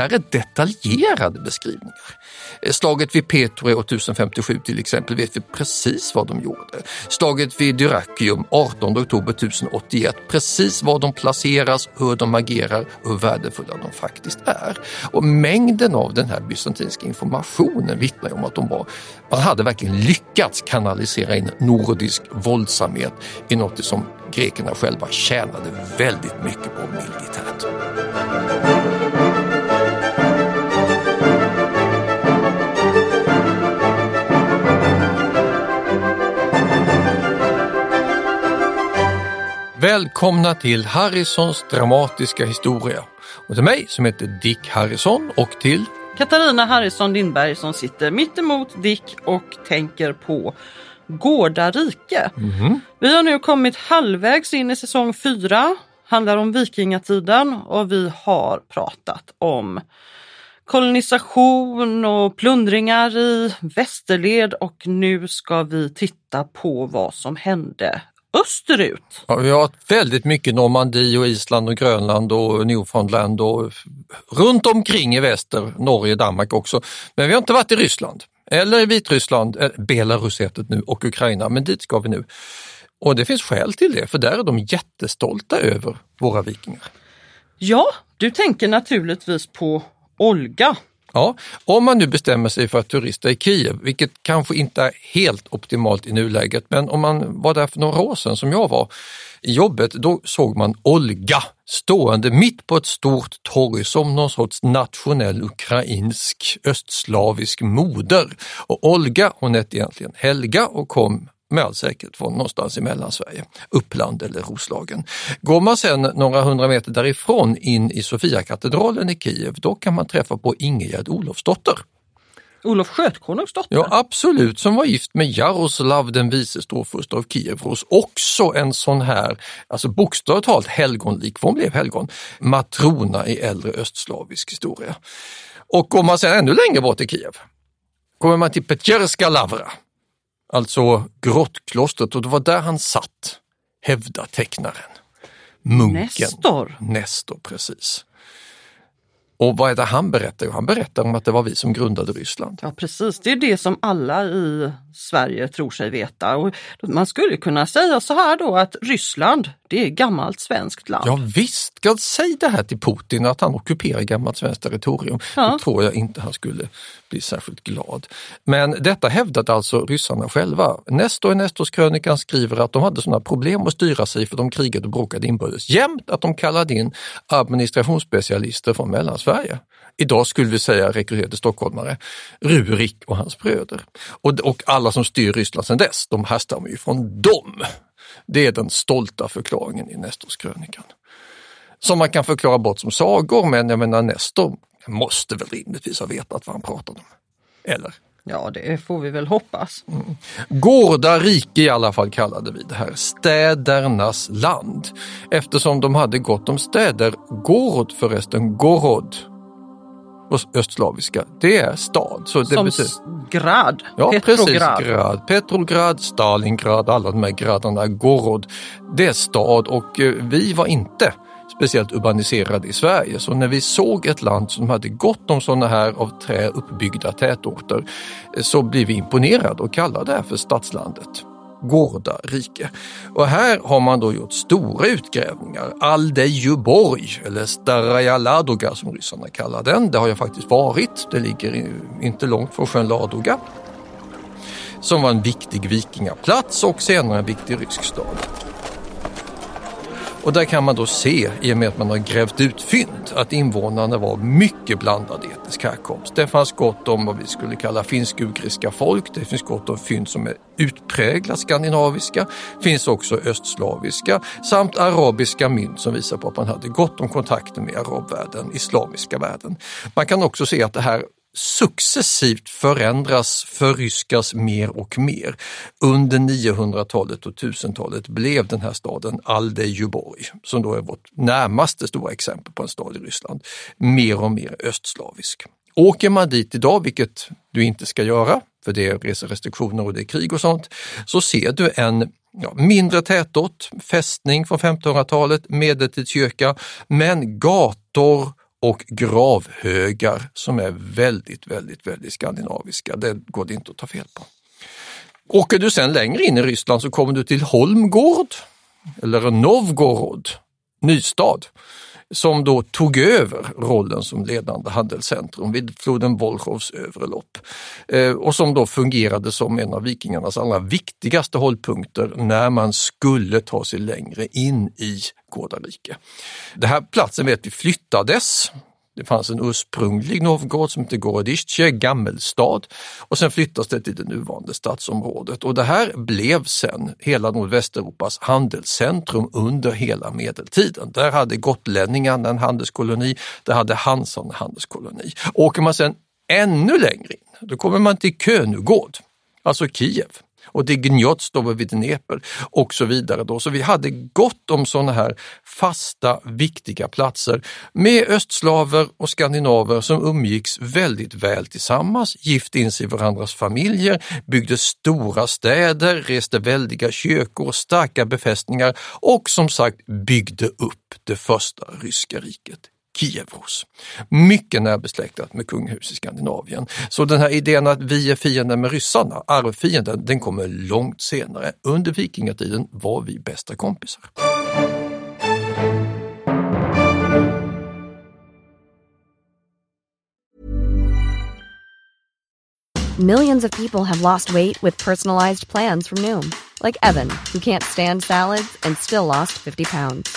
Det här är detaljerade beskrivningar. Eh, Slaget vid Petro år 1057 till exempel vet vi precis vad de gjorde. Slaget vid Dyrrachium 18 oktober 1081, precis var de placeras, hur de agerar och hur värdefulla de faktiskt är. Och mängden av den här bysantinska informationen vittnar om att de var, man hade verkligen lyckats kanalisera in nordisk våldsamhet i något som grekerna själva tjänade väldigt mycket på militärt. Välkomna till Harrisons dramatiska historia. Och till mig som heter Dick Harrison och till Katarina Harrison Lindberg som sitter mitt emot Dick och tänker på Gårdarike. Mm. Vi har nu kommit halvvägs in i säsong 4, handlar om vikingatiden och vi har pratat om kolonisation och plundringar i västerled och nu ska vi titta på vad som hände österut. Ja, vi har haft väldigt mycket Normandie och Island och Grönland och Newfoundland och runt omkring i väster, Norge, Danmark också. Men vi har inte varit i Ryssland eller i Vitryssland, Belarus heter nu och Ukraina, men dit ska vi nu. Och det finns skäl till det, för där är de jättestolta över våra vikingar. Ja, du tänker naturligtvis på Olga Ja, om man nu bestämmer sig för att turista i Kiev, vilket kanske inte är helt optimalt i nuläget, men om man var där för några år sedan som jag var i jobbet, då såg man Olga stående mitt på ett stort torg som någon sorts nationell ukrainsk östslavisk moder. Och Olga, hon hette egentligen Helga och kom med all säkerhet från någonstans i Mellansverige, Uppland eller Roslagen. Går man sedan några hundra meter därifrån in i Sofiakatedralen i Kiev, då kan man träffa på Ingegerd Olofsdotter. Olof Skötkonungs dotter? Ja absolut, som var gift med Jaroslav den vise storfurste av Kievros. Också en sån här, alltså bokstavligt talat helgonlik, för hon blev helgon, matrona i äldre östslavisk historia. Och går man sedan ännu längre bort i Kiev, kommer man till Petjerska Lavra alltså grottklostret och det var där han satt, hävdar tecknaren. Munken. Nestor. Nestor, precis. Och vad är det han berättar? Jo, han berättar om att det var vi som grundade Ryssland. Ja precis, det är det som alla i Sverige tror sig veta. Och man skulle kunna säga så här då att Ryssland, det är gammalt svenskt land. Ja visst, säg det här till Putin att han ockuperar gammalt svenskt territorium. Ja. Då tror jag inte han skulle bli särskilt glad. Men detta hävdade alltså ryssarna själva. Nestor i Nestors-krönikan skriver att de hade sådana problem att styra sig för de krigade och bråkade inbördes jämt att de kallade in administrationsspecialister från Mellansverige. Idag skulle vi säga rekryterade stockholmare, Rurik och hans bröder. Och, och alla som styr Ryssland sedan dess, de härstammar ju från dem. Det är den stolta förklaringen i Nestors krönikan. Som man kan förklara bort som sagor, men jag menar Nestor måste väl rimligtvis ha vetat vad han pratade om. Eller? Ja, det får vi väl hoppas. Mm. Gårda rike i alla fall kallade vi det här, städernas land. Eftersom de hade gott om städer. Gorod förresten, Gorod östslaviska, det är stad. Så det Som betyder... grad, ja, Petrograd. Precis, grad. Petrograd, Stalingrad, alla de här gradarna, Gorod. Det är stad och eh, vi var inte speciellt urbaniserade i Sverige. Så när vi såg ett land som hade gott om sådana här av trä uppbyggda tätorter eh, så blev vi imponerade och kallade det för stadslandet. Gårda rike. Och här har man då gjort stora utgrävningar. Aldejuborg, eller Staraja Ladoga som ryssarna kallar den. Det har jag faktiskt varit. Det ligger inte långt från sjön Ladoga. Som var en viktig vikingaplats och senare en viktig rysk stad. Och där kan man då se, i och med att man har grävt ut fynd, att invånarna var mycket blandad etnisk härkomst. Det fanns gott om vad vi skulle kalla finsk-ugriska folk, det finns gott om fynd som är utpräglat skandinaviska, finns också östslaviska samt arabiska mynt som visar på att man hade gott om kontakter med arabvärlden, islamiska världen. Man kan också se att det här successivt förändras, förryskas mer och mer. Under 900-talet och 1000-talet blev den här staden Aldejuborg, som då är vårt närmaste stora exempel på en stad i Ryssland, mer och mer östslavisk. Åker man dit idag, vilket du inte ska göra, för det är reserestriktioner och det är krig och sånt, så ser du en ja, mindre tätort, fästning från 1500-talet, medeltidskyrka, men gator och gravhögar som är väldigt, väldigt, väldigt skandinaviska. Det går det inte att ta fel på. Åker du sen längre in i Ryssland så kommer du till Holmgård eller Novgorod, Nystad som då tog över rollen som ledande handelscentrum vid floden Volchovs övre lopp eh, och som då fungerade som en av vikingarnas allra viktigaste hållpunkter när man skulle ta sig längre in i Gårdarike. Den här platsen vet vi flyttades det fanns en ursprunglig Novgorod som hette Gorodistje, gammelstad och sen flyttas det till det nuvarande stadsområdet och det här blev sen hela Nordvästeuropas handelscentrum under hela medeltiden. Där hade gotlänningarna en handelskoloni, där hade Hansan en handelskoloni. Åker man sen ännu längre in, då kommer man till Könugård, alltså Kiev och det Gnjots då vid Dnepr och så vidare. Då. Så vi hade gott om sådana här fasta, viktiga platser med östslaver och skandinaver som umgicks väldigt väl tillsammans, gifte in sig i varandras familjer, byggde stora städer, reste väldiga kyrkor, starka befästningar och som sagt byggde upp det första ryska riket Kievros. Mycket närbesläktat med kungahus i Skandinavien. Så den här idén att vi är fienden med ryssarna, arvfienden, den kommer långt senare. Under vikingatiden var vi bästa kompisar. Millions of people have lost weight with personalized plans from Noom. Like Evan, who can't stand salads and still lost 50 pounds.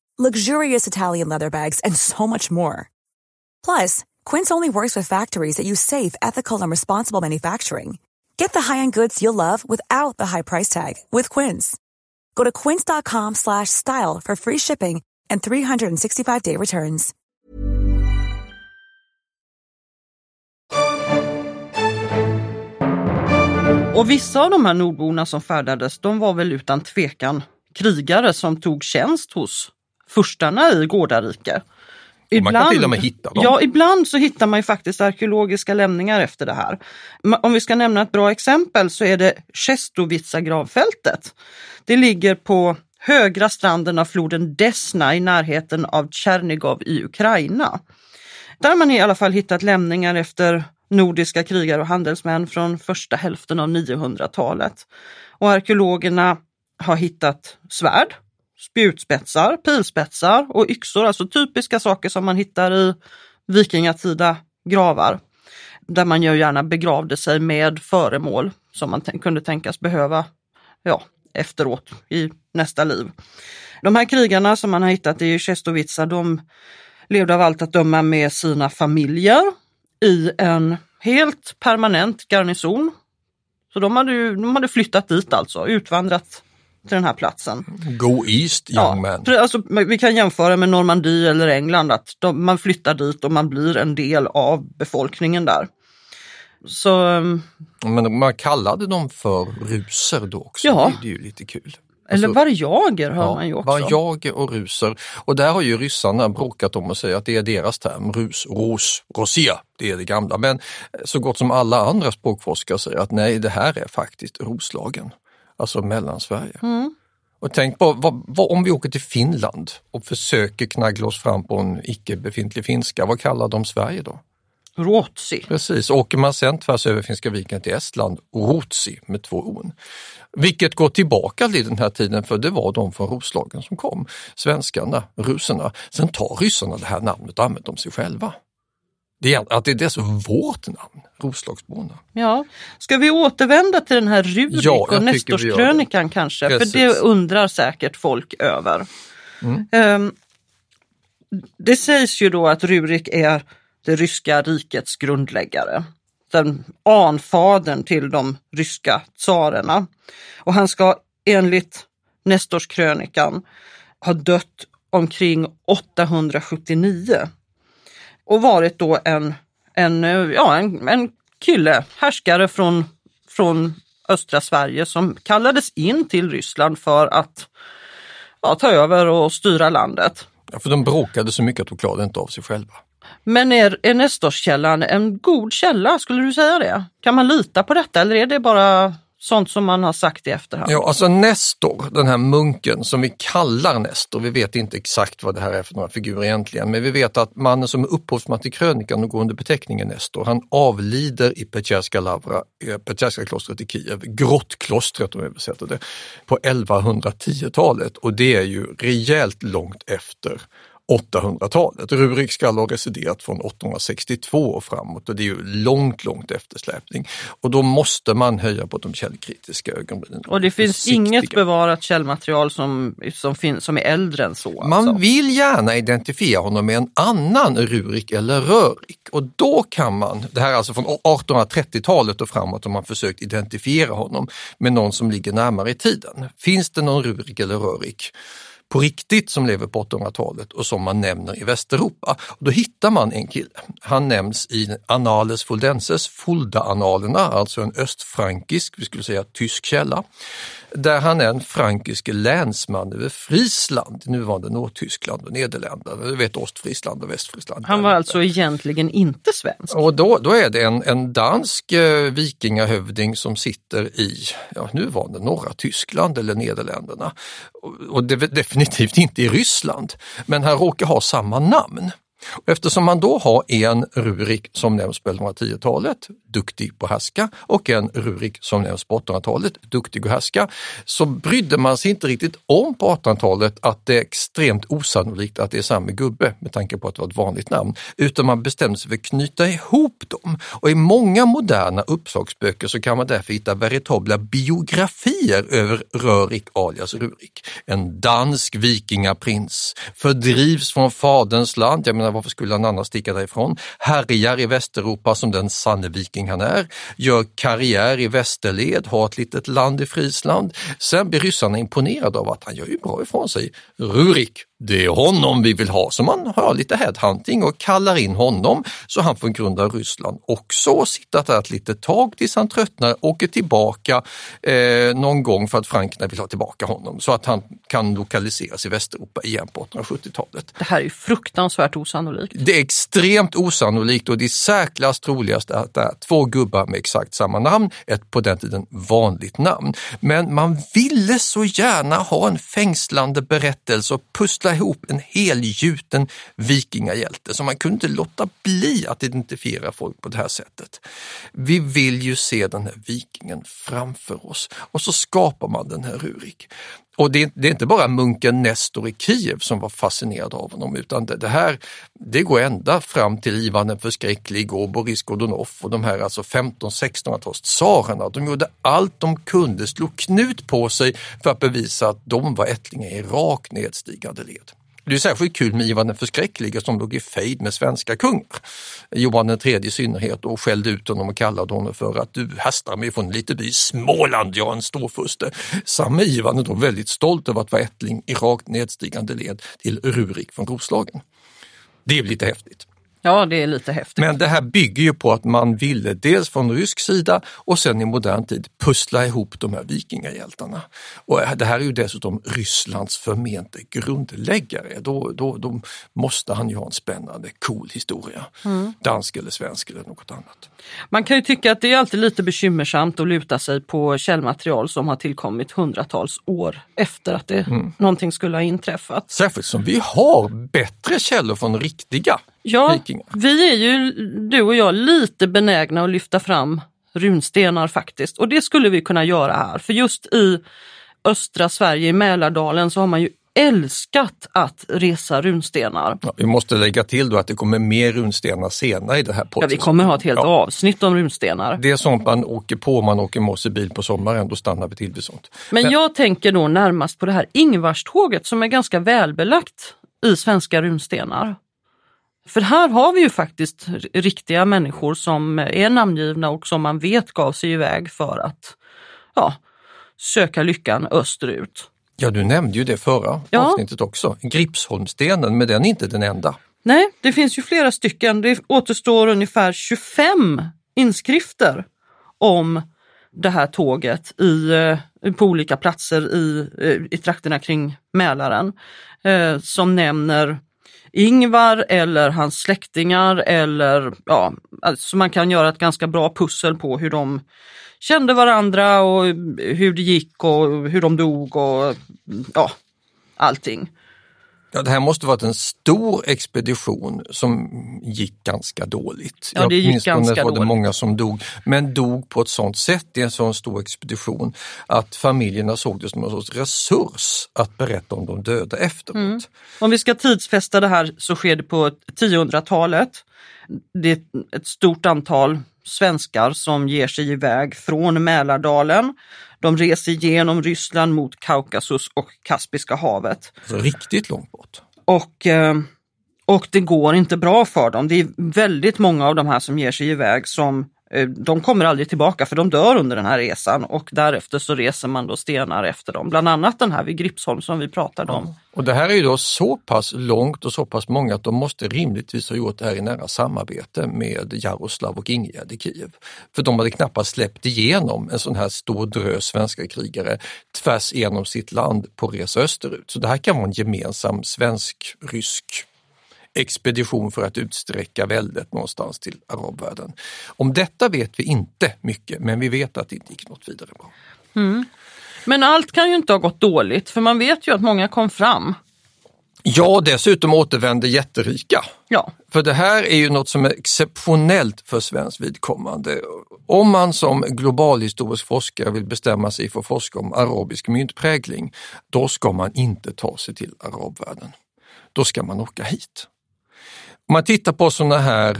luxurious Italian leather bags, and so much more. Plus, Quince only works with factories that use safe, ethical, and responsible manufacturing. Get the high-end goods you'll love without the high price tag with Quince. Go to quince.com/style for free shipping and 365-day returns. Och vissa av de här nordborna som färdades, de var väl utan tvekan krigare som tog tjänst hos furstarna i Gårdarike. Ibland, man kan till och med hitta dem. Ja, ibland så hittar man ju faktiskt arkeologiska lämningar efter det här. Om vi ska nämna ett bra exempel så är det Chestovica gravfältet. Det ligger på högra stranden av floden Desna i närheten av Tjernigov i Ukraina. Där har man i alla fall hittat lämningar efter nordiska krigare och handelsmän från första hälften av 900-talet. Och arkeologerna har hittat svärd, spjutspetsar, pilspetsar och yxor, alltså typiska saker som man hittar i vikingatida gravar. Där man ju gärna begravde sig med föremål som man kunde tänkas behöva ja, efteråt i nästa liv. De här krigarna som man har hittat i Czestowica, de levde av allt att döma med sina familjer i en helt permanent garnison. Så de hade, de hade flyttat dit alltså, utvandrat till den här platsen. Go East young ja, man. Alltså, vi kan jämföra med Normandie eller England, att de, man flyttar dit och man blir en del av befolkningen där. Så, um, Men man kallade dem för ruser då också, Ja. det, är ju lite kul. eller Alltså, varjager hör man ju också. Varjager och ruser. Och där har ju ryssarna bråkat om att säga att det är deras term, rus, ros, rosia, det är det gamla. Men så gott som alla andra språkforskare säger att nej, det här är faktiskt Roslagen, alltså Mellansverige. Mm. Och tänk på vad, vad, om vi åker till Finland och försöker knaggla oss fram på en icke befintlig finska, vad kallar de Sverige då? Ruotsi. Precis, åker man sen tvärs över Finska viken till Estland, Ruotsi med två on. Vilket går tillbaka till den här tiden för det var de från Roslagen som kom, svenskarna, russerna. Sen tar ryssarna det här namnet och använder dem sig själva. Det är, att det är dessutom vårt namn, Roslagsborna. Ja. Ska vi återvända till den här Rurik Ja, och Nestorskrönikan kanske? Precis. För det undrar säkert folk över. Mm. Ehm, det sägs ju då att Rurik är det ryska rikets grundläggare. Den anfadern till de ryska tsarerna. Och han ska enligt Nestorskrönikan ha dött omkring 879 och varit då en, en, ja, en, en kille, härskare från, från östra Sverige som kallades in till Ryssland för att ja, ta över och styra landet. Ja, för de bråkade så mycket att de klarade inte av sig själva. Men är, är Nestorskällan en god källa, skulle du säga det? Kan man lita på detta eller är det bara sånt som man har sagt i efterhand? Ja, alltså Nestor, den här munken som vi kallar Nestor, vi vet inte exakt vad det här är för några figurer egentligen, men vi vet att mannen som är upphovsman till krönikan och går under beteckningen Nestor, han avlider i Petjerska Lavra, eh, Petjerska klostret i Kiev, grottklostret om vi översätter det, på 1110-talet och det är ju rejält långt efter 800-talet. Rurik ska ha residerat från 862 och framåt och det är ju långt, långt eftersläpning. Och då måste man höja på de källkritiska ögonbrynen. Och det finns Försiktiga. inget bevarat källmaterial som, som, fin, som är äldre än så? Man alltså. vill gärna identifiera honom med en annan Rurik eller Rörik och då kan man, det här är alltså från 1830-talet och framåt, har man försökt identifiera honom med någon som ligger närmare i tiden. Finns det någon Rurik eller Rörik på riktigt som lever på 800-talet och som man nämner i Västeuropa. Och då hittar man en kille. Han nämns i Annales Fuldenses, Fulda-annalerna, alltså en östfrankisk, vi skulle säga tysk källa, där han är en frankisk länsman över Friesland, nuvarande Nordtyskland och Nederländerna, du vet Ostfriesland och Västfriesland. Han var alltså egentligen inte svensk? Och då, då är det en, en dansk eh, vikingahövding som sitter i ja, nuvarande norra Tyskland eller Nederländerna. Och, och det, definitivt inte i Ryssland, men han råkar ha samma namn. Eftersom man då har en Rurik som nämns på 1110-talet, duktig på härska, och en Rurik som nämns på 1800-talet, duktig och härska, så brydde man sig inte riktigt om på 1800-talet att det är extremt osannolikt att det är samma gubbe med tanke på att det var ett vanligt namn, utan man bestämde sig för att knyta ihop dem. Och i många moderna uppslagsböcker så kan man därför hitta veritabla biografier över Rörik alias Rurik. En dansk vikingaprins, fördrivs från faderns land, jag menar varför skulle han annars sticka därifrån? Härjar i Västeuropa som den sanne viking han är, gör karriär i västerled, har ett litet land i Friesland. Sen blir ryssarna imponerade av att han gör ju bra ifrån sig. Rurik, det är honom vi vill ha. Så man har lite headhunting och kallar in honom så han får grunda Ryssland också och sitta där ett litet tag tills han tröttnar, åker tillbaka eh, någon gång för att frankerna vill ha tillbaka honom så att han kan lokaliseras i Västeuropa igen på 1870-talet. Det här är fruktansvärt osannolikt. Det är extremt osannolikt och det är särklass troligast att det är två gubbar med exakt samma namn, ett på den tiden vanligt namn. Men man ville så gärna ha en fängslande berättelse och pussla ihop en helgjuten vikingahjälte så man kunde inte låta bli att identifiera folk på det här sättet. Vi vill ju se den här vikingen framför oss och så skapar man den här Rurik. Och det är, det är inte bara munken Nestor i Kiev som var fascinerad av honom utan det, det här det går ända fram till Ivan den förskräcklige och Boris Godunov och de här alltså 15-1600-tals tsarerna. De gjorde allt de kunde, slog knut på sig för att bevisa att de var ättlingar i rakt nedstigande led. Det är särskilt kul med Ivan den förskräcklige som låg i fejd med svenska kungar. Johan den tredje i synnerhet och skällde ut honom och kallade honom för att du hästar mig från en liten by i Småland, jag är en storfurste. Samme Ivan är då väldigt stolt över att vara ättling i rakt nedstigande led till Rurik från Roslagen. Det är lite häftigt. Ja, det är lite häftigt. Men det här bygger ju på att man ville dels från rysk sida och sen i modern tid pussla ihop de här vikingahjältarna. Och det här är ju dessutom Rysslands förmente grundläggare. Då, då, då måste han ju ha en spännande, cool historia. Mm. Dansk eller svensk eller något annat. Man kan ju tycka att det är alltid lite bekymmersamt att luta sig på källmaterial som har tillkommit hundratals år efter att det, mm. någonting skulle ha inträffat. Särskilt som vi har bättre källor från riktiga Ja, vikingar. vi är ju, du och jag, lite benägna att lyfta fram runstenar faktiskt. Och det skulle vi kunna göra här. För just i östra Sverige, i Mälardalen, så har man ju älskat att resa runstenar. Ja, vi måste lägga till då att det kommer mer runstenar senare i det här podden. Ja, vi kommer ha ett helt ja. avsnitt om runstenar. Det är sånt man åker på om man åker mossebil på sommaren, då stannar vi till vid sånt. Men, Men jag tänker då närmast på det här Ingvarståget som är ganska välbelagt i svenska runstenar. För här har vi ju faktiskt riktiga människor som är namngivna och som man vet gav sig iväg för att ja, söka lyckan österut. Ja, du nämnde ju det förra ja. avsnittet också. Gripsholmsstenen, men den är inte den enda. Nej, det finns ju flera stycken. Det återstår ungefär 25 inskrifter om det här tåget i, eh, på olika platser i, eh, i trakterna kring Mälaren eh, som nämner Ingvar eller hans släktingar eller ja, alltså man kan göra ett ganska bra pussel på hur de kände varandra och hur det gick och hur de dog och ja, allting. Ja, det här måste varit en stor expedition som gick ganska dåligt. Ja, det gick ganska var dåligt. det många som dog, men dog på ett sådant sätt i en sån stor expedition att familjerna såg det som en sorts resurs att berätta om de döda efteråt. Mm. Om vi ska tidsfästa det här så sker det på 1000-talet. Det är ett stort antal svenskar som ger sig iväg från Mälardalen. De reser genom Ryssland mot Kaukasus och Kaspiska havet. Så riktigt långt bort. Och, eh, och det går inte bra för dem. Det är väldigt många av de här som ger sig iväg som Eh, de kommer aldrig tillbaka för de dör under den här resan och därefter så reser man då stenar efter dem. Bland annat den här vid Gripsholm som vi pratade om. Och det här är ju då så pass långt och så pass många att de måste rimligtvis ha gjort det här i nära samarbete med Jaroslav och Ingegärd i Kiev. För de hade knappast släppt igenom en sån här stor drös svenska krigare tvärs igenom sitt land på resa österut. Så det här kan vara en gemensam svensk-rysk expedition för att utsträcka väldet någonstans till arabvärlden. Om detta vet vi inte mycket, men vi vet att det inte gick något vidare bra. Mm. Men allt kan ju inte ha gått dåligt, för man vet ju att många kom fram. Ja, dessutom återvände jätterika. Ja. För det här är ju något som är exceptionellt för svenskt vidkommande. Om man som globalhistorisk forskare vill bestämma sig för att forska om arabisk myntprägling, då ska man inte ta sig till arabvärlden. Då ska man åka hit. Om man tittar på sådana här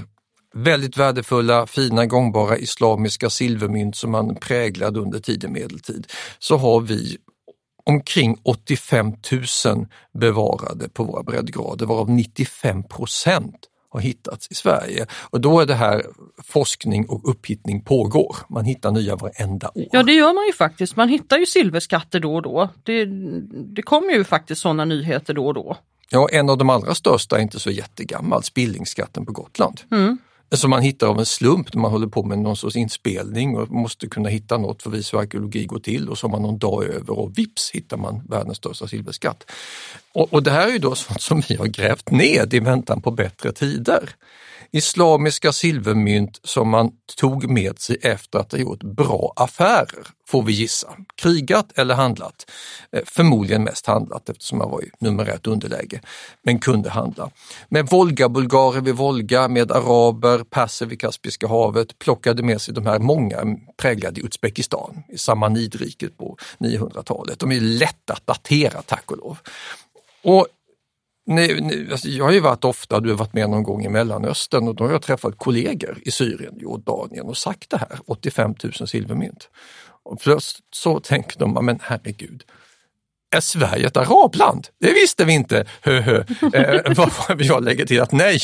väldigt värdefulla, fina, gångbara islamiska silvermynt som man präglade under tidig medeltid, så har vi omkring 85 000 bevarade på våra breddgrader, varav 95 procent har hittats i Sverige. Och då är det här forskning och upphittning pågår. Man hittar nya varenda år. Ja det gör man ju faktiskt. Man hittar ju silverskatter då och då. Det, det kommer ju faktiskt sådana nyheter då och då. Ja, en av de allra största är inte så jättegammal, Spillingskatten på Gotland. Mm. Som man hittar av en slump när man håller på med någon sorts inspelning och måste kunna hitta något för att visa hur arkeologi går till och så har man någon dag över och vips hittar man världens största silverskatt. Och, och det här är ju då sånt som vi har grävt ned i väntan på bättre tider islamiska silvermynt som man tog med sig efter att ha gjort bra affärer, får vi gissa. Krigat eller handlat? Eh, förmodligen mest handlat eftersom man var i numerärt underläge, men kunde handla. Med Volga-bulgarer vid Volga, med araber, perser vid Kaspiska havet, plockade med sig de här många präglade i Uzbekistan, i Samanidriket på 900-talet. De är lätta att datera tack och lov. Och Nej, nej, alltså jag har ju varit ofta, du har varit med någon gång i Mellanöstern och då har jag träffat kollegor i Syrien, Jordanien och sagt det här, 85 000 silvermynt. Och plötsligt så tänker de, men herregud, är Sverige ett arabland? Det visste vi inte. Hö, hö. Eh, eh jag lägger till att nej,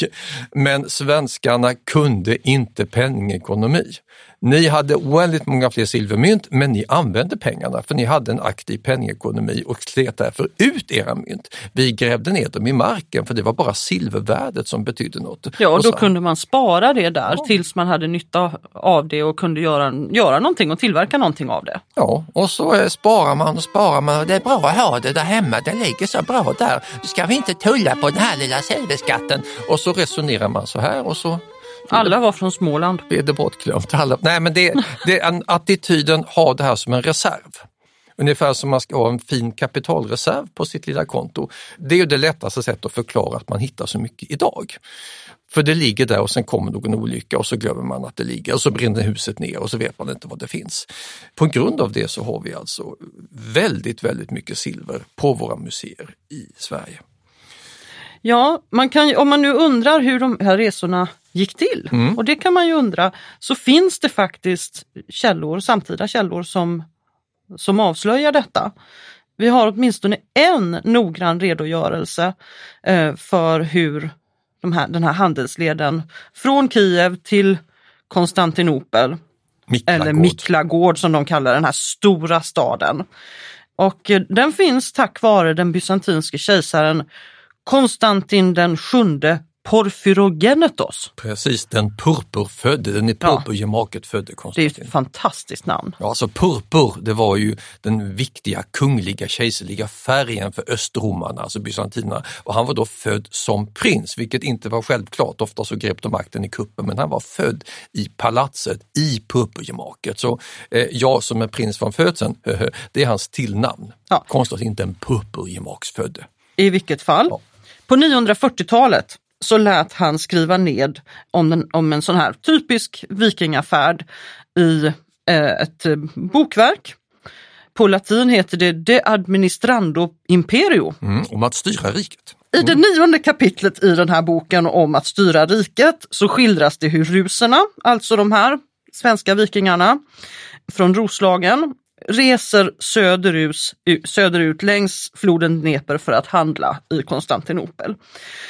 men svenskarna kunde inte penningekonomi. Ni hade oändligt många fler silvermynt men ni använde pengarna för ni hade en aktiv penningekonomi och slet därför ut era mynt. Vi grävde ner dem i marken för det var bara silvervärdet som betydde något. Ja, och då så, kunde man spara det där Ja. tills man hade nytta av det och kunde göra, göra någonting och tillverka någonting av det. Ja, och så eh, sparar man och sparar man och det är bra att ha det där hemma, det ligger så bra där. Ska vi inte tulla på den här lilla silverskatten? Och så resonerar man så här och så Alla var från Småland. är det bortglömt. Alla. Nej, men det, det är en attityden, ha det här som en reserv. Ungefär som man ska ha en fin kapitalreserv på sitt lilla konto. Det är ju det lättaste sättet att förklara att man hittar så mycket idag. För det ligger där och sen kommer någon olycka och så glömmer man att det ligger och så brinner huset ner och så vet man inte vad det finns. På grund av det så har vi alltså väldigt, väldigt mycket silver på våra museer i Sverige. Ja, man kan, om man nu undrar hur de här resorna gick till, och det kan man ju undra, så finns det faktiskt källor, samtida källor som, som avslöjar detta. Vi har åtminstone en noggrann redogörelse eh, för hur de här, den här handelsleden från Kiev till Konstantinopel eller Miklagård. Miklagård som de kallar den här stora staden. Och eh, den finns tack vare den bysantinske kejsaren Konstantin den sjunde Porphyrogenetos. Precis, den purpurfödde, den i purpurgemaket födde Det är Konstantin. ett fantastiskt namn. Ja, alltså purpur, det var ju den viktiga kungliga kejserliga färgen för östromarna, alltså bysantinerna. Och han var då född som prins, vilket inte var självklart. Ofta så grep de makten i kuppen, men han var född i palatset i purpurgemaket. Så eh, jag som är prins från födseln, det är hans tillnamn. Ja. Konstigt att inte en purpurgemaksfödde. I vilket fall. Ja. På 940-talet så lät han skriva ned om, den, om en sån här typisk vikingafärd i eh, ett eh, bokverk. På latin heter det De Administrando Imperio. Mm, om att styra riket. I det nionde kapitlet i den här boken om att styra riket så skildras det hur ruserna, alltså de här svenska vikingarna från Roslagen, reser söderut, söderut längs floden Dnepr för att handla i Konstantinopel.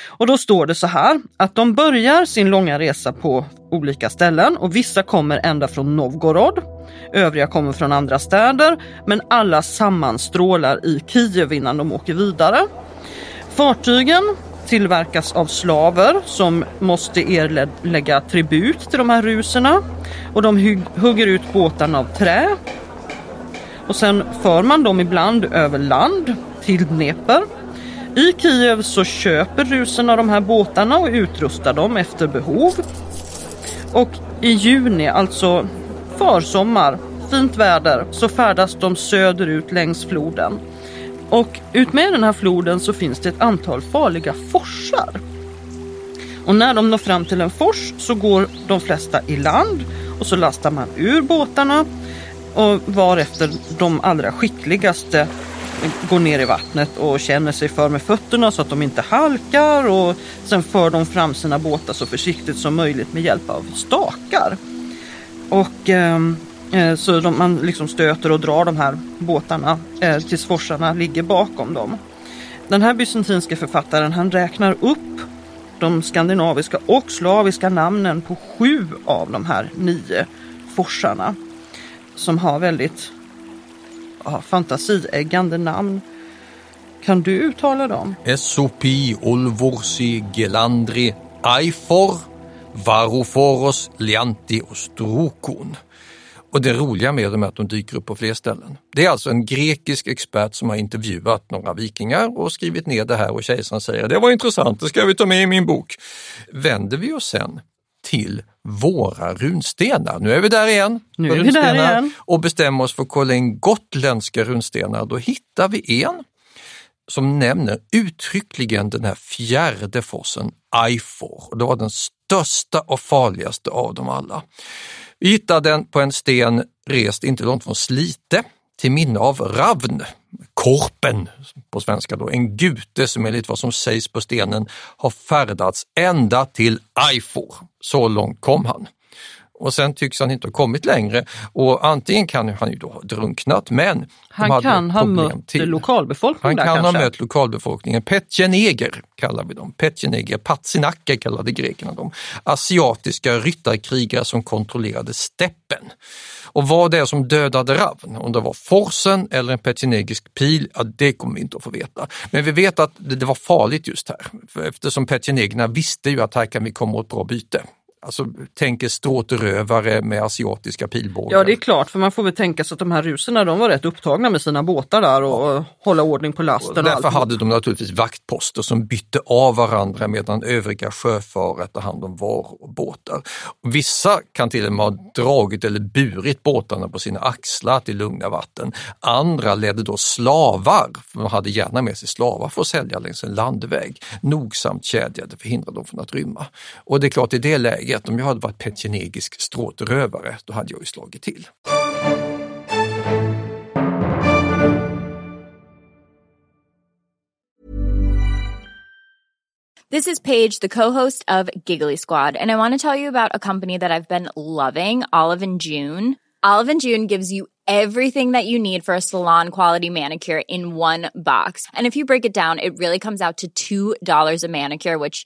Och då står det så här att de börjar sin långa resa på olika ställen och vissa kommer ända från Novgorod. Övriga kommer från andra städer men alla sammanstrålar i Kiev innan de åker vidare. Fartygen tillverkas av slaver som måste erlägga tribut till de här ruserna och de hugger ut båtarna av trä. Och sen för man dem ibland över land till Dnepr. I Kiev så köper ruserna de här båtarna och utrustar dem efter behov. Och i juni, alltså försommar, fint väder, så färdas de söderut längs floden. Och utmed den här floden så finns det ett antal farliga forsar. Och när de når fram till en fors så går de flesta i land och så lastar man ur båtarna och varefter de allra skickligaste går ner i vattnet och känner sig för med fötterna så att de inte halkar och sen för de fram sina båtar så försiktigt som möjligt med hjälp av stakar. Och ehm, eh, så de, man liksom stöter och drar de här båtarna eh, tills forsarna ligger bakom dem. Den här bysantinska författaren han räknar upp de skandinaviska och slaviska namnen på sju av de här nio forsarna som har väldigt ja, fantasieggande namn. Kan du uttala dem? Esopi, Olvorsi, Gelandri, Aifor, Varoforos, Lianti och Strokon. Och det roliga med dem är att de dyker upp på fler ställen. Det är alltså en grekisk expert som har intervjuat några vikingar och skrivit ner det här och kejsaren säger det var intressant, det ska vi ta med i min bok. Vänder vi oss sen till våra runstenar. Nu är vi där igen. Nu är vi där igen. Och bestämmer oss för att kolla in gotländska runstenar. Då hittar vi en som nämner uttryckligen den här fjärde forsen, Aifor. Och Det var den största och farligaste av dem alla. Vi hittade den på en sten rest inte långt från Slite till minne av Ravn, Korpen på svenska då, en gute som enligt vad som sägs på stenen har färdats ända till Eifor. Så långt kom han och sen tycks han inte ha kommit längre och antingen kan han ju då ha drunknat men han kan ha mött till. lokalbefolkningen Han kan kanske. ha mött lokalbefolkningen. Petjeneger kallar vi dem. Petjeneger, patsinacker kallade grekerna dem. Asiatiska ryttarkrigare som kontrollerade steppen. Och vad det är som dödade Ravn, om det var forsen eller en petjenegisk pil, ja, det kommer vi inte att få veta. Men vi vet att det, var farligt just här, eftersom petjenegerna visste ju att här kan vi komma åt bra byte. Alltså tänker stråtrövare med asiatiska pilbågar. Ja det är klart, för man får väl tänka sig att de här ruserna de var rätt upptagna med sina båtar där och, och hålla ordning på lasten. Och och därför allt. hade de naturligtvis vaktposter som bytte av varandra medan övriga sjöfarare tog hand om varor och båtar. Och vissa kan till och med ha dragit eller burit båtarna på sina axlar till lugna vatten. Andra ledde då slavar, för de hade gärna med sig slavar för att sälja längs en landväg, nogsamt kedjade för att hindra dem från att rymma. Och det är klart i det läget, om jag hade varit petjenegisk stråtrövare, då hade jag ju slagit till. This is Paige, the co-host of Giggly Squad, and I want to tell you about a company that I've been loving, Olive and June. Olive and June gives you everything that you need for a salon quality manicure in one box. And if you break it down, it really comes out to $2 a manicure, which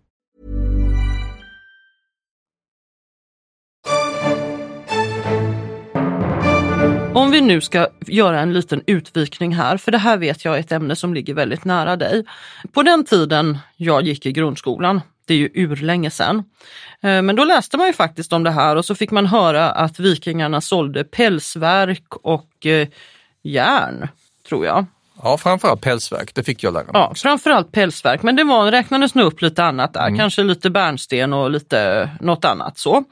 Om vi nu ska göra en liten utvikning här, för det här vet jag är ett ämne som ligger väldigt nära dig. På den tiden jag gick i grundskolan, det är ju urlänge sedan, eh, men då läste man ju faktiskt om det här och så fick man höra att vikingarna sålde pälsverk och eh, järn, tror jag. Ja, framförallt pälsverk, det fick jag lära mig. Ja, framförallt pälsverk, men det var, räknades nog upp lite annat där, kanske lite bärnsten och lite något annat så.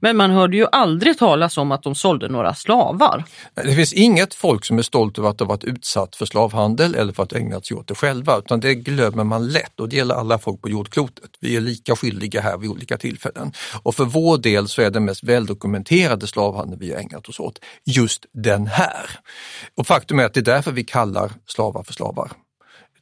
Men man hörde ju aldrig talas om att de sålde några slavar. Det finns inget folk som är stolt över att ha varit utsatt för slavhandel eller för att ägnat sig åt det själva, utan det glömmer man lätt och det gäller alla folk på jordklotet. Vi är lika skyldiga här vid olika tillfällen. Och för vår del så är den mest väldokumenterade slavhandeln vi har ägnat oss åt just den här. Och faktum är att det är därför vi kallar slavar för slavar.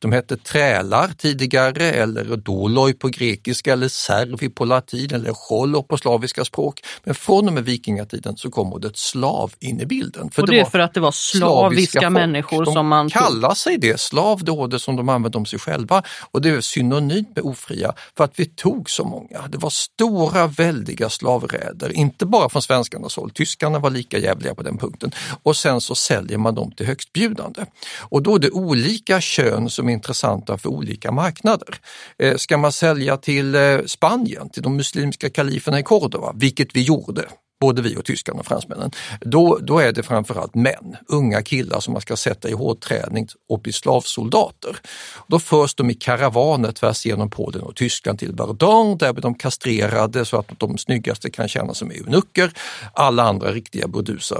De hette trälar tidigare eller doloi på grekiska eller servi på latin eller chollo på slaviska språk. Men från och med vikingatiden så kom ordet slav in i bilden. och det är för att det var slaviska folk. människor de som man tog. kallar sig det, slav, det ordet som de använde om sig själva. Och det är synonymt med ofria för att vi tog så många. Det var stora väldiga slavräder, inte bara från svenskarnas håll, tyskarna var lika jävliga på den punkten. Och sen så säljer man dem till högstbjudande. Och då är det olika kön som är intressanta för olika marknader. Eh, ska man sälja till eh, Spanien, till de muslimska kaliferna i Cordova, vilket vi gjorde, både vi och tyskarna och fransmännen, då, då är det framförallt män, unga killar som man ska sätta i hårdträning och bli slavsoldater. Då förs de i karavaner tvärs genom Polen och Tyskland till Verdun, där blir de kastrerade så att de snyggaste kan känna sig med eunucker. Alla andra riktiga burdusa,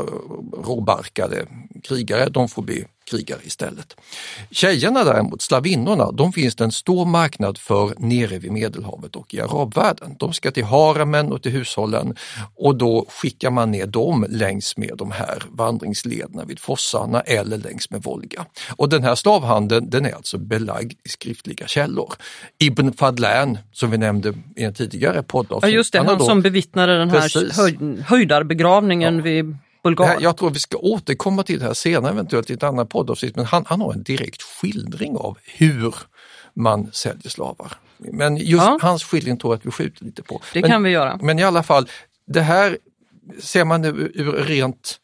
råbarkade krigare, de får bli krigare istället. Tjejerna däremot, slavinnorna, de finns det en stor marknad för nere vid Medelhavet och i arabvärlden. De ska till haremen och till hushållen och då skickar man ner dem längs med de här vandringslederna vid fossarna eller längs med Volga. Och den här slavhandeln den är alltså belagd i skriftliga källor. Ibn Fadlan som vi nämnde i en tidigare poddavsnitt. Ja just det, han, han då, som bevittnade den här höj, höjdarbegravningen ja. vid Bulgarien. Jag tror vi ska återkomma till det här senare eventuellt i ett annat poddavsnitt men han, han har en direkt skildring av hur man säljer slavar. Men just ja. hans skildring tror jag att vi skjuter lite på. Det men, kan vi göra. Men i alla fall, det här ser man ur, ur rent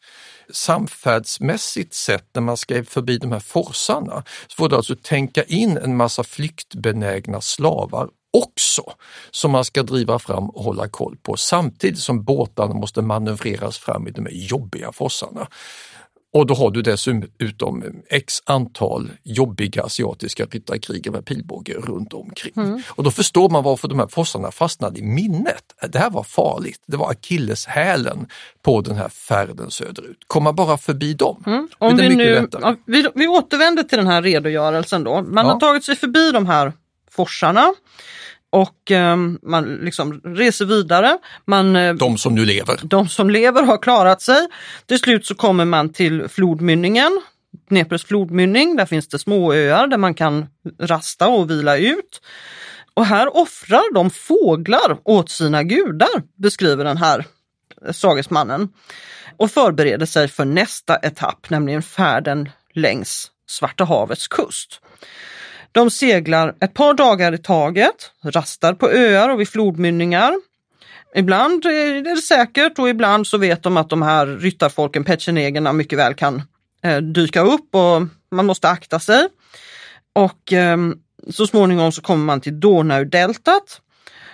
samfärdsmässigt sett när man skrev förbi de här forsarna så får du alltså tänka in en massa flyktbenägna slavar också som man ska driva fram och hålla koll på samtidigt som båtarna måste manövreras fram i de jobbiga fossarna. Och då har du dessutom x antal jobbiga asiatiska ryttarkrigare med pilbåge runt omkring. Mm. Och då förstår man varför de här fossarna fastnade i minnet. Det här var farligt. Det var akilleshälen på den här färden söderut. Kom man bara förbi dem, mm. Om vi, nu, vi, vi återvänder till den här redogörelsen då. Man ja. har tagit sig förbi de här forsarna och eh, man liksom reser vidare. Man, eh, de som nu lever. De som lever har klarat sig. Till slut så kommer man till flodmynningen, Dneprs flodmynning. Där finns det småöar där man kan rasta och vila ut. Och här offrar de fåglar åt sina gudar, beskriver den här sagesmannen. Och förbereder sig för nästa etapp, nämligen färden längs Svarta havets kust. De seglar ett par dagar i taget, rastar på öar och vid flodmynningar. Ibland är det säkert och ibland så vet de att de här ryttarfolken, petchenegerna, mycket väl kan eh, dyka upp och man måste akta sig. Och eh, så småningom så kommer man till Donaudeltat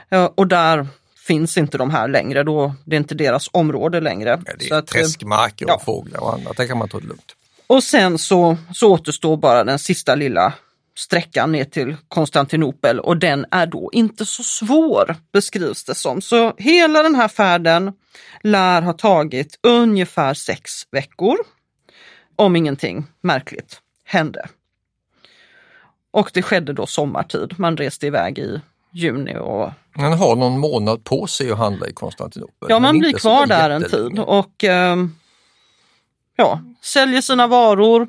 eh, och där finns inte de här längre, då det är inte deras område längre. Ja, det är att, träskmarker och ja. fåglar och annat, det kan man ta det lugnt. Och sen så, så återstår bara den sista lilla sträckan ner till Konstantinopel och den är då inte så svår beskrivs det som. Så hela den här färden lär ha tagit ungefär sex veckor. Om ingenting märkligt hände. Och det skedde då sommartid. Man reste iväg i juni och man har någon månad på sig att handla i Konstantinopel. Ja, man blir kvar där en tid och eh, ja, säljer sina varor,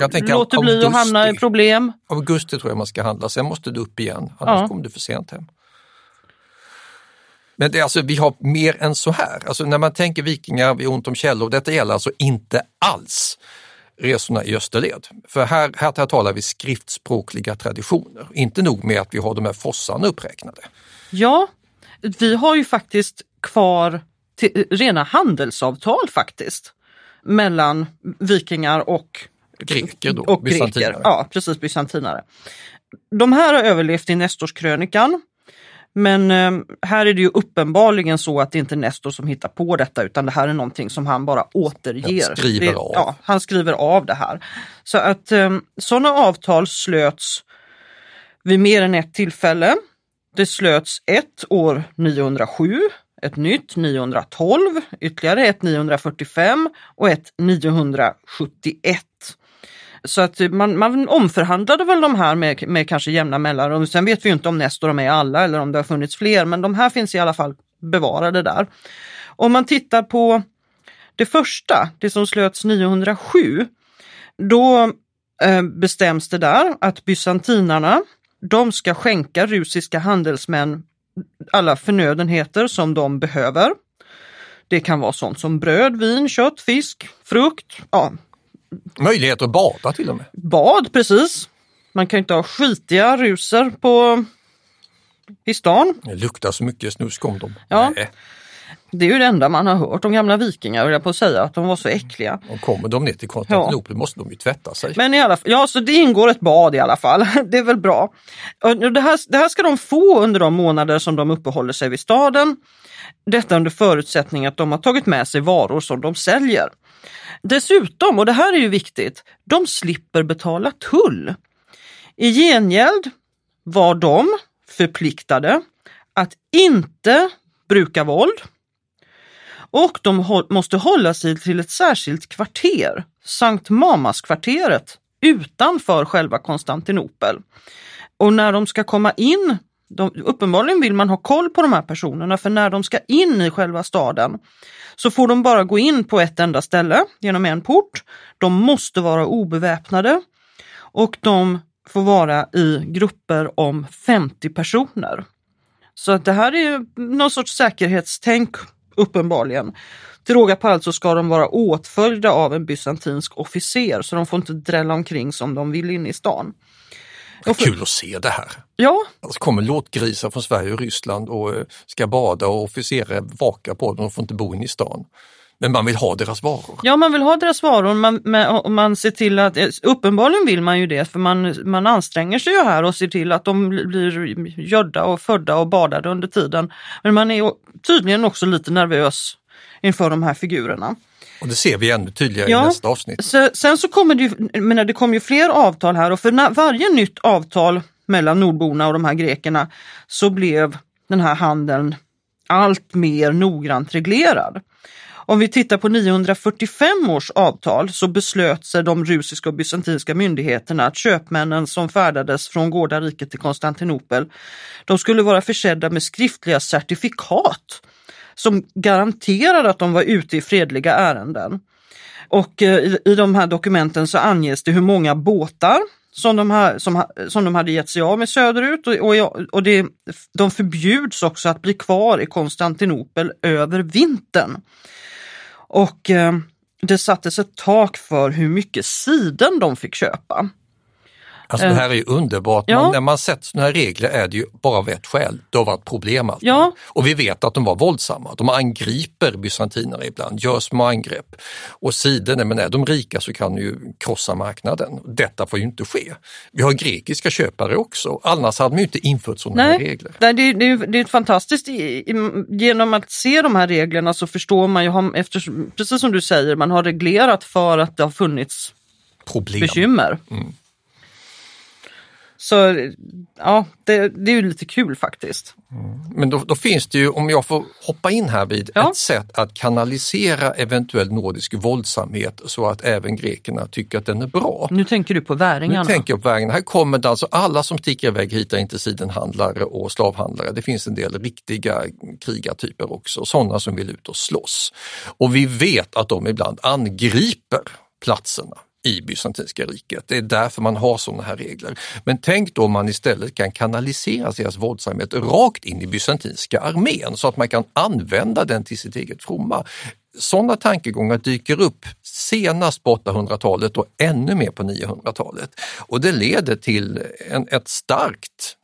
jag tänker, låter bli augusti, att hamna i problem. Augusti tror jag man ska handla, sen måste du upp igen, annars ja. kommer du för sent hem. Men det, alltså, vi har mer än så här. Alltså, när man tänker vikingar, vi har ont om källor. Detta gäller alltså inte alls resorna i österled. För här, här, här talar vi skriftspråkliga traditioner. Inte nog med att vi har de här fossarna uppräknade. Ja, vi har ju faktiskt kvar rena handelsavtal faktiskt mellan vikingar och Greker då? Och greker, ja precis, bysantinare. De här har överlevt i Nestorskrönikan. Men eh, här är det ju uppenbarligen så att det inte är Nestor som hittar på detta utan det här är någonting som han bara återger. Skriver det, av. Ja, han skriver av det här. Så att eh, sådana avtal slöts vid mer än ett tillfälle. Det slöts ett år 907, ett nytt 912, ytterligare ett 945 och ett 971. Så att man, man omförhandlade väl de här med, med kanske jämna mellanrum. Sen vet vi inte om Nestor är med alla eller om det har funnits fler, men de här finns i alla fall bevarade där. Om man tittar på det första, det som slöts 907, då eh, bestäms det där att bysantinarna, de ska skänka rusiska handelsmän alla förnödenheter som de behöver. Det kan vara sånt som bröd, vin, kött, fisk, frukt, ja, Möjligheter att bada till och med. Bad, precis. Man kan inte ha skitiga ruser på i stan. Det luktar så mycket snusk om dem. Ja. Nej. Det är ju det enda man har hört om gamla vikingar, jag på att säga, att de var så äckliga. Och kommer de ner till Konstantinopel ja. måste de ju tvätta sig. Men i alla fall, ja, så det ingår ett bad i alla fall. Det är väl bra. Det här, det här ska de få under de månader som de uppehåller sig vid staden. Detta under förutsättning att de har tagit med sig varor som de säljer. Dessutom, och det här är ju viktigt, de slipper betala tull. I gengäld var de förpliktade att inte bruka våld och de måste hålla sig till ett särskilt kvarter, Sankt Mamaskvarteret, utanför själva Konstantinopel. Och när de ska komma in, de, uppenbarligen vill man ha koll på de här personerna, för när de ska in i själva staden så får de bara gå in på ett enda ställe genom en port. De måste vara obeväpnade och de får vara i grupper om 50 personer. Så att det här är någon sorts säkerhetstänk uppenbarligen. Till råga på allt så ska de vara åtföljda av en bysantinsk officer så de får inte drälla omkring som de vill in i stan. För... Kul att se det här! Ja. Så kommer låtgrisar från Sverige och Ryssland och eh, ska bada och officerer vakar på dem, de får inte bo inne i stan. Men man vill ha deras varor. Ja, man vill ha deras varor man, och man ser till att, eh, uppenbarligen vill man ju det för man, man anstränger sig ju här och ser till att de blir gödda och födda och badade under tiden. Men man är tydligen också lite nervös inför de här figurerna. Och det ser vi ännu tydligare ja, i nästa avsnitt. sen så kommer det ju, menar, det kommer ju fler avtal här och för när, varje nytt avtal mellan nordborna och de här grekerna så blev den här handeln allt mer noggrant reglerad. Om vi tittar på 945 års avtal så beslöt sig de rusiska och bysantinska myndigheterna att köpmännen som färdades från Gårdariket till Konstantinopel, de skulle vara försedda med skriftliga certifikat som garanterade att de var ute i fredliga ärenden. Och eh, i, i de här dokumenten så anges det hur många båtar som de, här, som, som de hade gett sig av med söderut och, och, och det, de förbjuds också att bli kvar i Konstantinopel över vintern. Och eh, det sattes ett tak för hur mycket siden de fick köpa. Alltså det här är ju underbart. Ja. Man, när man sätter sådana här regler är det ju bara av ett skäl. Det har varit problem. Alltså. Ja. Och vi vet att de var våldsamma. De angriper bysantinerna ibland, gör små angrepp. Och sidorna, men är de rika så kan de ju krossa marknaden. Detta får ju inte ske. Vi har grekiska köpare också, annars hade man ju inte infört sådana Nej. här regler. Det, det, det, det är fantastiskt. Genom att se de här reglerna så förstår man ju, eftersom, precis som du säger, man har reglerat för att det har funnits Problem. bekymmer. Mm. Så ja, det, det är ju lite kul faktiskt. Mm. Men då, då, finns det ju, om jag får hoppa in här vid, ja. ett sätt att kanalisera eventuell nordisk våldsamhet så att även grekerna tycker att den är bra. Nu tänker du på väringarna? Nu tänker jag på väringarna. Här kommer det alltså alla som sticker iväg hit är inte sidenhandlare och slavhandlare. Det finns en del riktiga krigartyper också, sådana som vill ut och slåss. Och vi vet att de ibland angriper platserna i bysantinska riket. Det är därför man har sådana här regler. Men tänk då om man istället kan kanalisera deras våldsamhet rakt in i bysantinska armén så att man kan använda den till sitt eget fromma. Sådana tankegångar dyker upp senast på 800-talet och ännu mer på 900-talet. Och det leder till en, ett starkt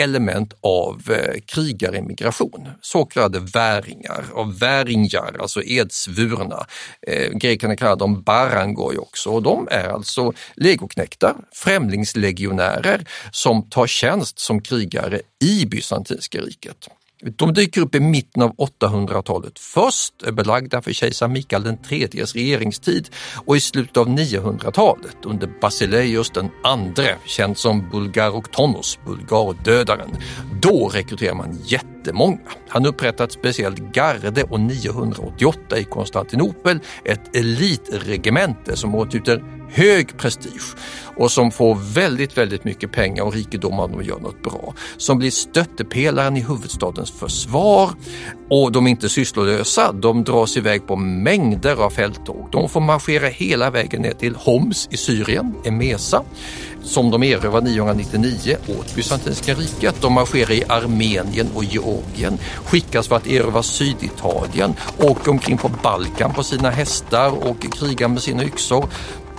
element av krigaremigration, krigarimigration, så kallade väringar, Och väringar, alltså edsvurna. Eh, grekerna kallar dem barangoi också och de är alltså legoknektar, främlingslegionärer som tar tjänst som krigare i Bysantinska riket. De dyker upp i mitten av 800-talet. Först är belagda för kejsar Mikael IIIs regeringstid och i slutet av 900-talet under Basileios den andre, känd som Bulgaroktonos, bulgardödaren. Då rekryterar man jättemånga. Han upprättar ett speciellt garde och 988 i Konstantinopel ett elitregemente som åtnjuter hög prestige och som får väldigt, väldigt mycket pengar och rikedom om de gör något bra. Som blir stöttepelaren i huvudstadens försvar och de är inte sysslolösa. De dras iväg på mängder av fälttåg. De får marschera hela vägen ner till Homs i Syrien, Emesa, som de erövrar 999 åt Bysantinska riket. De marscherar i Armenien och Georgien, skickas för att erövra Syditalien, åker omkring på Balkan på sina hästar och krigar med sina yxor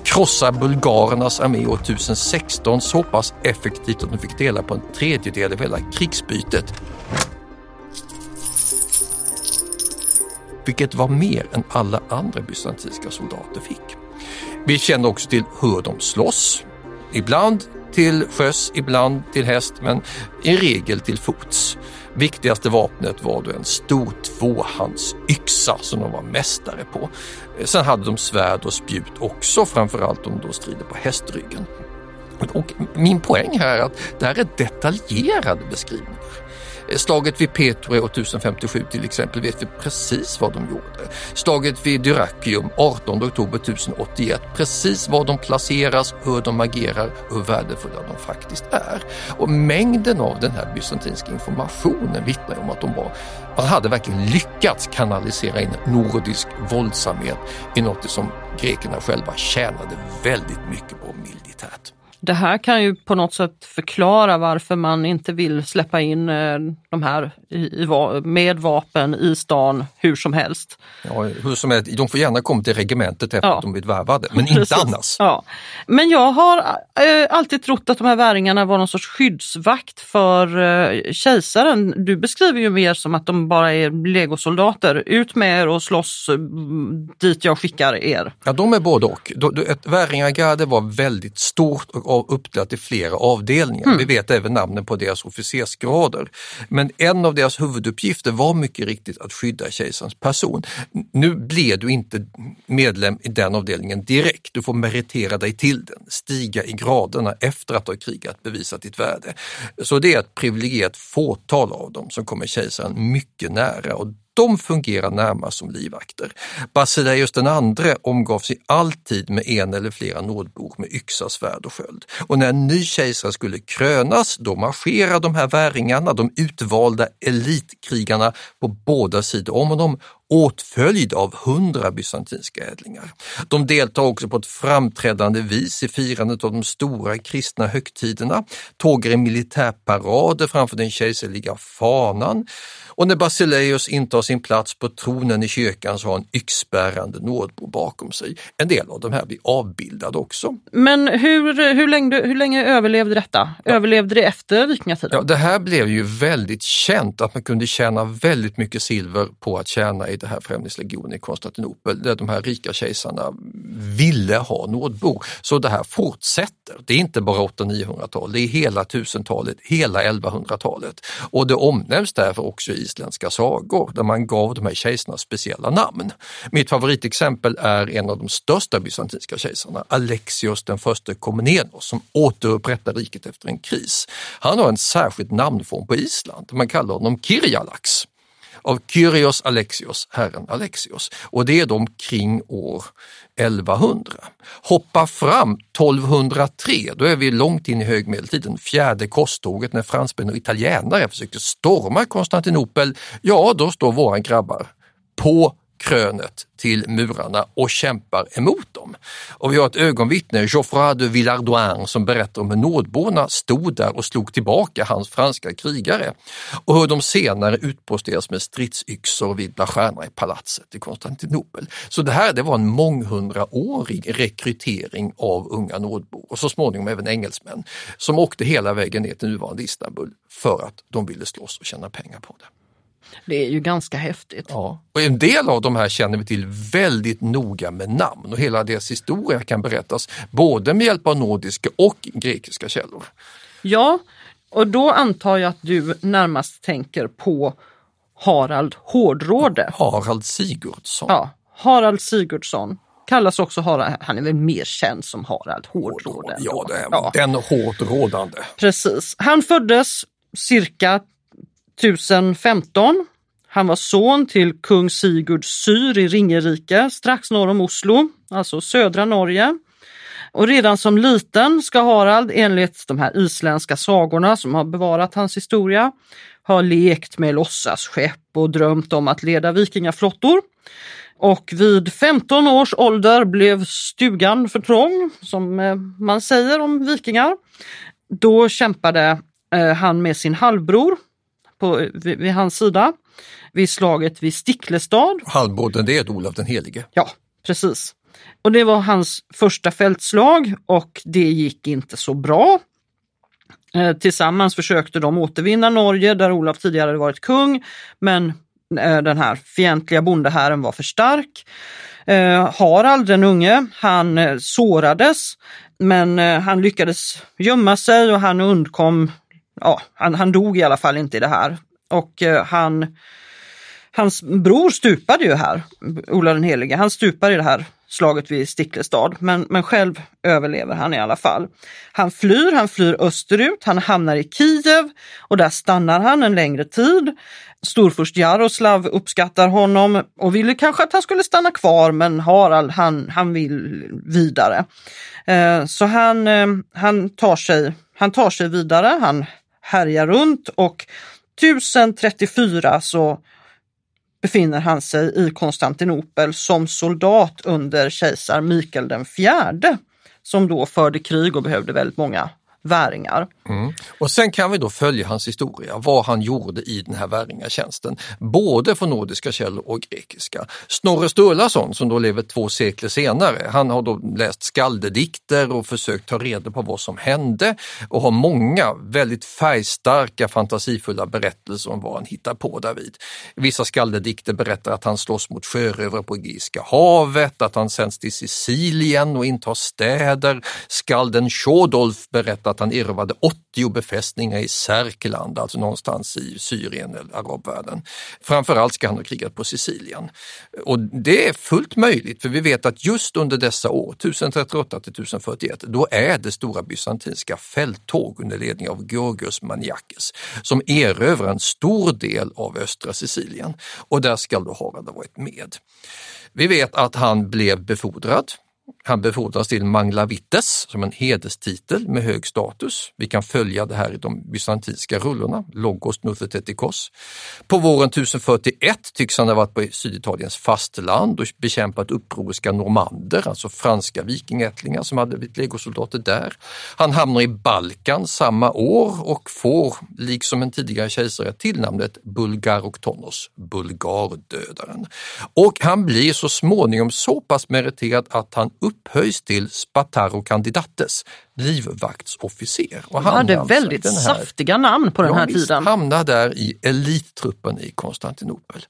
krossa bulgarernas armé år 1016 så pass effektivt att de fick dela på en tredjedel av hela krigsbytet. Vilket var mer än alla andra bysantinska soldater fick. Vi känner också till hur de slåss. Ibland till sjöss, ibland till häst, men i regel till fots. Viktigaste vapnet var då en stor tvåhandsyxa som de var mästare på. Sen hade de svärd och spjut också, framförallt om de strider på hästryggen. Och min poäng här är att det här är detaljerade beskrivningar. Slaget vid Petro 1057 till exempel vet vi precis vad de gjorde. Slaget vid Dyrrachium 18 oktober 1081, precis var de placeras, hur de agerar hur värdefulla de faktiskt är. Och mängden av den här bysantinska informationen vittnar om att de var, man hade verkligen lyckats kanalisera in nordisk våldsamhet i något som grekerna själva tjänade väldigt mycket på militärt. Det här kan ju på något sätt förklara varför man inte vill släppa in eh, de här i, med vapen i stan hur som helst. Ja, hur som helst, de får gärna komma till regementet efter ja. att de blivit värvade, men inte Precis. annars. Ja. Men jag har äh, alltid trott att de här väringarna var någon sorts skyddsvakt för äh, kejsaren. Du beskriver ju mer som att de bara är legosoldater. Ut med er och slåss dit jag skickar er. Ja, de är både och. Ett väringargarde var väldigt stort och uppdelat i flera avdelningar. Mm. Vi vet även namnen på deras officersgrader. Men en av deras huvuduppgifter var mycket riktigt att skydda kejsarens person. Nu blev du inte medlem i den avdelningen direkt, du får meritera dig till den, stiga i graderna efter att ha krigat, bevisa ditt värde. Så det är ett privilegierat fåtal av dem som kommer kejsaren mycket nära och de fungerar närmast som livvakter. Basileus den andre omgav sig alltid med en eller flera nådbor med yxa, svärd och sköld. Och när en ny kejsare skulle krönas, då marscherade de här väringarna, de utvalda elitkrigarna på båda sidor om honom åtföljd av hundra bysantinska ädlingar. De deltar också på ett framträdande vis i firandet av de stora kristna högtiderna, tågar i militärparader framför den kejserliga fanan och när Basileus intar sin plats på tronen i kyrkan så har han yxbärande nådbo bakom sig. En del av de här blir avbildade också. Men hur, hur, länge, hur länge överlevde detta? Ja. Överlevde det efter vikingatiden? Ja, det här blev ju väldigt känt att man kunde tjäna väldigt mycket silver på att tjäna i det här främlingslegionen i Konstantinopel där de här rika kejsarna ville ha nådbor. Så det här fortsätter. Det är inte bara 800-900-tal, det är hela 1000-talet, hela 1100-talet. Och det omnämns därför också i isländska sagor där man gav de här kejsarna speciella namn. Mitt favoritexempel är en av de största bysantinska kejsarna, Alexios den förste Komnenos som återupprättar riket efter en kris. Han har en särskild namnform på Island, man kallar honom Kirjalax av Kyrios Alexios, herren Alexios. Och det är de kring år 1100. Hoppa fram 1203, då är vi långt in i högmedeltiden, fjärde korståget när fransmän och italienare försökte storma Konstantinopel. Ja, då står våra grabbar på krönet till murarna och kämpar emot dem. Och vi har ett ögonvittne, Geoffroy de Villardoin, som berättar om hur nordborna stod där och slog tillbaka hans franska krigare och hur de senare utposteras med stridsyxor vid Blacherna i palatset i Konstantinopel. Så det här det var en månghundraårig rekrytering av unga nordbor och så småningom även engelsmän som åkte hela vägen ner till nuvarande Istanbul för att de ville slåss och tjäna pengar på det. Det är ju ganska häftigt. Ja. Och en del av de här känner vi till väldigt noga med namn och hela deras historia kan berättas både med hjälp av nordiska och grekiska källor. Ja, och då antar jag att du närmast tänker på Harald Hårdråde. Harald Sigurdsson. Ja, Harald Sigurdsson kallas också Harald, han är väl mer känd som Harald Hårdråde. Ja, det är ja. den hårt rådande. Precis. Han föddes cirka 1015. Han var son till kung Sigurd Syr i Ringerike strax norr om Oslo, alltså södra Norge. Och redan som liten ska Harald enligt de här isländska sagorna som har bevarat hans historia ha lekt med låtsasskepp och drömt om att leda vikingaflottor. Och vid 15 års ålder blev stugan för trång, som eh, man säger om vikingar. Då kämpade eh, han med sin halvbror på, vid, vid hans sida vid slaget vid Sticklestad. Halvbrodern det är Olof den helige. Ja, precis. Och det var hans första fältslag och det gick inte så bra. Eh, tillsammans försökte de återvinna Norge där Olof tidigare hade varit kung men eh, den här fientliga bondehären var för stark. Eh, Harald den unge, han eh, sårades men eh, han lyckades gömma sig och han undkom ja, han, han dog i alla fall inte i det här. Och eh, han, hans bror stupade ju här, Ola den helige, han stupar i det här slaget vid Sticklestad, men, men själv överlever han i alla fall. Han flyr, han flyr österut, han hamnar i Kiev och där stannar han en längre tid. Storfurst Jaroslav uppskattar honom och ville kanske att han skulle stanna kvar men Harald han, han vill vidare. Eh, så han, eh, han, tar sig, han tar sig vidare, han härjar runt och 1034 så befinner han sig i Konstantinopel som soldat under kejsar Mikael den fjärde som då förde krig och behövde väldigt många väringar. Mm. Och sen kan vi då följa hans historia, vad han gjorde i den här väringatjänsten, både från nordiska källor och grekiska. Snorre Sturlason som då lever två sekler senare, han har då läst skaldedikter och försökt ta reda på vad som hände och har många väldigt färgstarka fantasifulla berättelser om vad han hittar på därvid. Vissa skaldedikter berättar att han slåss mot sjörövare på Egeiska havet, att han sänds till Sicilien och intar städer. Skalden Tjodolf berättar att han erövrade 80 befästningar i Särkland, alltså någonstans i Syrien eller arabvärlden. Framförallt ska han ha krigat på Sicilien. Och det är fullt möjligt, för vi vet att just under dessa år, 1038 till 1041, då är det stora bysantinska fälttåg under ledning av Georgios Maniakes som erövrar en stor del av östra Sicilien och där ska då Harald ha varit med. Vi vet att han blev befordrad han befordras till Manglavites som en hederstitel med hög status. Vi kan följa det här i de bysantinska rullorna, Logos Nuthetetikos. På våren 1041 tycks han ha varit på Syditaliens fastland och bekämpat upproriska normander, alltså franska vikingaättlingar som hade blivit legosoldater där. Han hamnar i Balkan samma år och får, liksom en tidigare kejsare, tillnamnet Bulgaroktonos, bulgardödaren. Och han blir så småningom så pass meriterad att han upphöjs till Spataro Candidates, livvaktsofficer. Och han hade alltså väldigt här, saftiga namn på den ja, här tiden. hamnar där i elittruppen i Konstantinopel.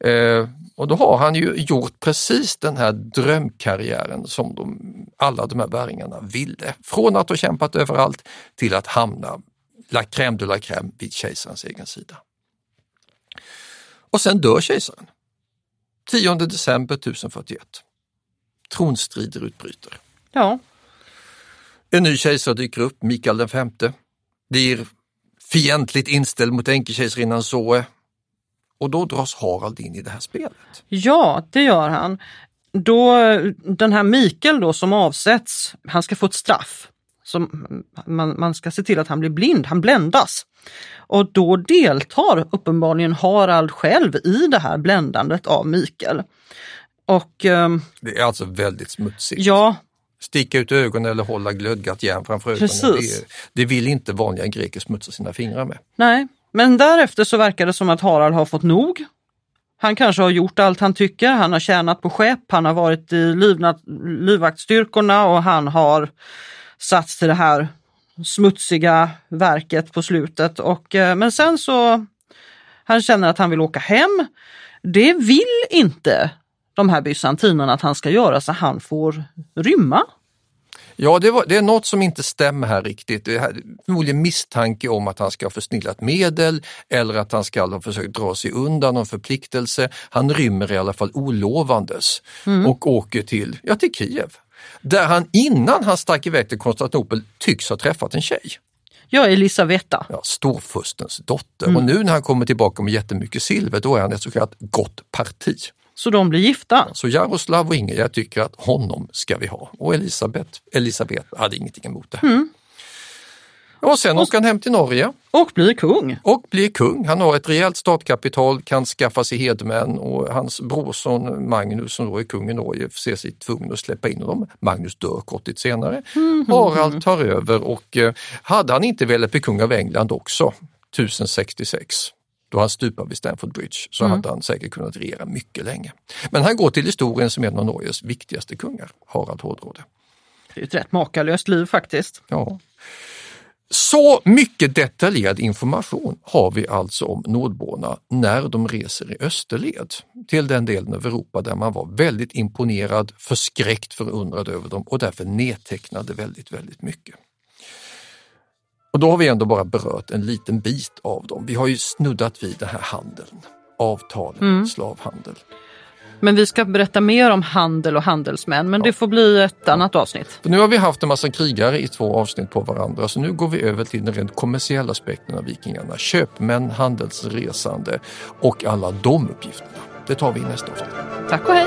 Eh, och då har han ju gjort precis den här drömkarriären som de, alla de här väringarna ville. Från att ha kämpat överallt till att hamna la crème de la crème vid kejsarens egen sida. Och sen dör kejsaren. 10 december 1041 tronstrider utbryter. Ja. En ny kejsare dyker upp, Mikael den femte, blir fientligt inställd mot enkekejsarinnan Zoe och då dras Harald in i det här spelet. Ja, det gör han. Då, den här Mikael då som avsätts, han ska få ett straff. Så man, man ska se till att han blir blind, han bländas. Och då deltar uppenbarligen Harald själv i det här bländandet av Mikael. Och, um, det är alltså väldigt smutsigt. Ja. Sticka ut ögonen eller hålla glödgat järn framför ögonen. Precis. Det, det vill inte vanliga greker smutsa sina fingrar med. Nej, men därefter så verkar det som att Harald har fått nog. Han kanske har gjort allt han tycker, han har tjänat på skepp, han har varit i livvaktstyrkorna och han har satts till det här smutsiga verket på slutet. Och, eh, men sen så, han känner att han vill åka hem. Det vill inte de här bysantinerna att han ska göra så han får rymma. Ja, det, var, det, är något som inte stämmer här riktigt. Det är förmodligen misstanke om att han ska ha försnillat medel eller att han ska ha försökt dra sig undan någon förpliktelse. Han rymmer i alla fall olovandes mm. och åker till, ja, till Kiev. Där han innan han stack iväg till Konstantinopel tycks ha träffat en tjej. Ja, Elisaveta. Ja, storfurstens dotter. Mm. Och nu när han kommer tillbaka med jättemycket silver, då är han ett så kallat gott parti. Så de blir gifta? Så Jaroslav och Ingrid, tycker att honom ska vi ha. Och Elisabet, Elisabet hade ingenting emot det. Mm. Och sen och, åker han hem till Norge. Och blir kung. Och blir kung. Han har ett rejält startkapital, kan skaffa sig hedmän och hans brorson Magnus som då är kung i Norge ser sig tvungen att släppa in honom. Magnus dör kort tid senare. Mm. Harald tar över och eh, hade han inte velat bli kung av England också 1066 då han stupade vid Stamford Bridge så mm. hade han säkert kunnat regera mycket länge. Men han går till historien som en av Norges viktigaste kungar, Harald Hårdråde. Det är ett rätt makalöst liv faktiskt. Ja. Så mycket detaljerad information har vi alltså om nordborna när de reser i österled till den delen av Europa där man var väldigt imponerad, förskräckt, förundrad över dem och därför nedtecknade väldigt, väldigt mycket. Och då har vi ändå bara berört en liten bit av dem. Vi har ju snuddat vid den här handeln, avtalen, mm. slavhandel. Men vi ska berätta mer om handel och handelsmän, men ja. det får bli ett annat avsnitt. För nu har vi haft en massa krigare i två avsnitt på varandra, så nu går vi över till den rent kommersiella aspekten av vikingarna. Köpmän, handelsresande och alla de uppgifterna. Det tar vi i nästa avsnitt. Tack och hej!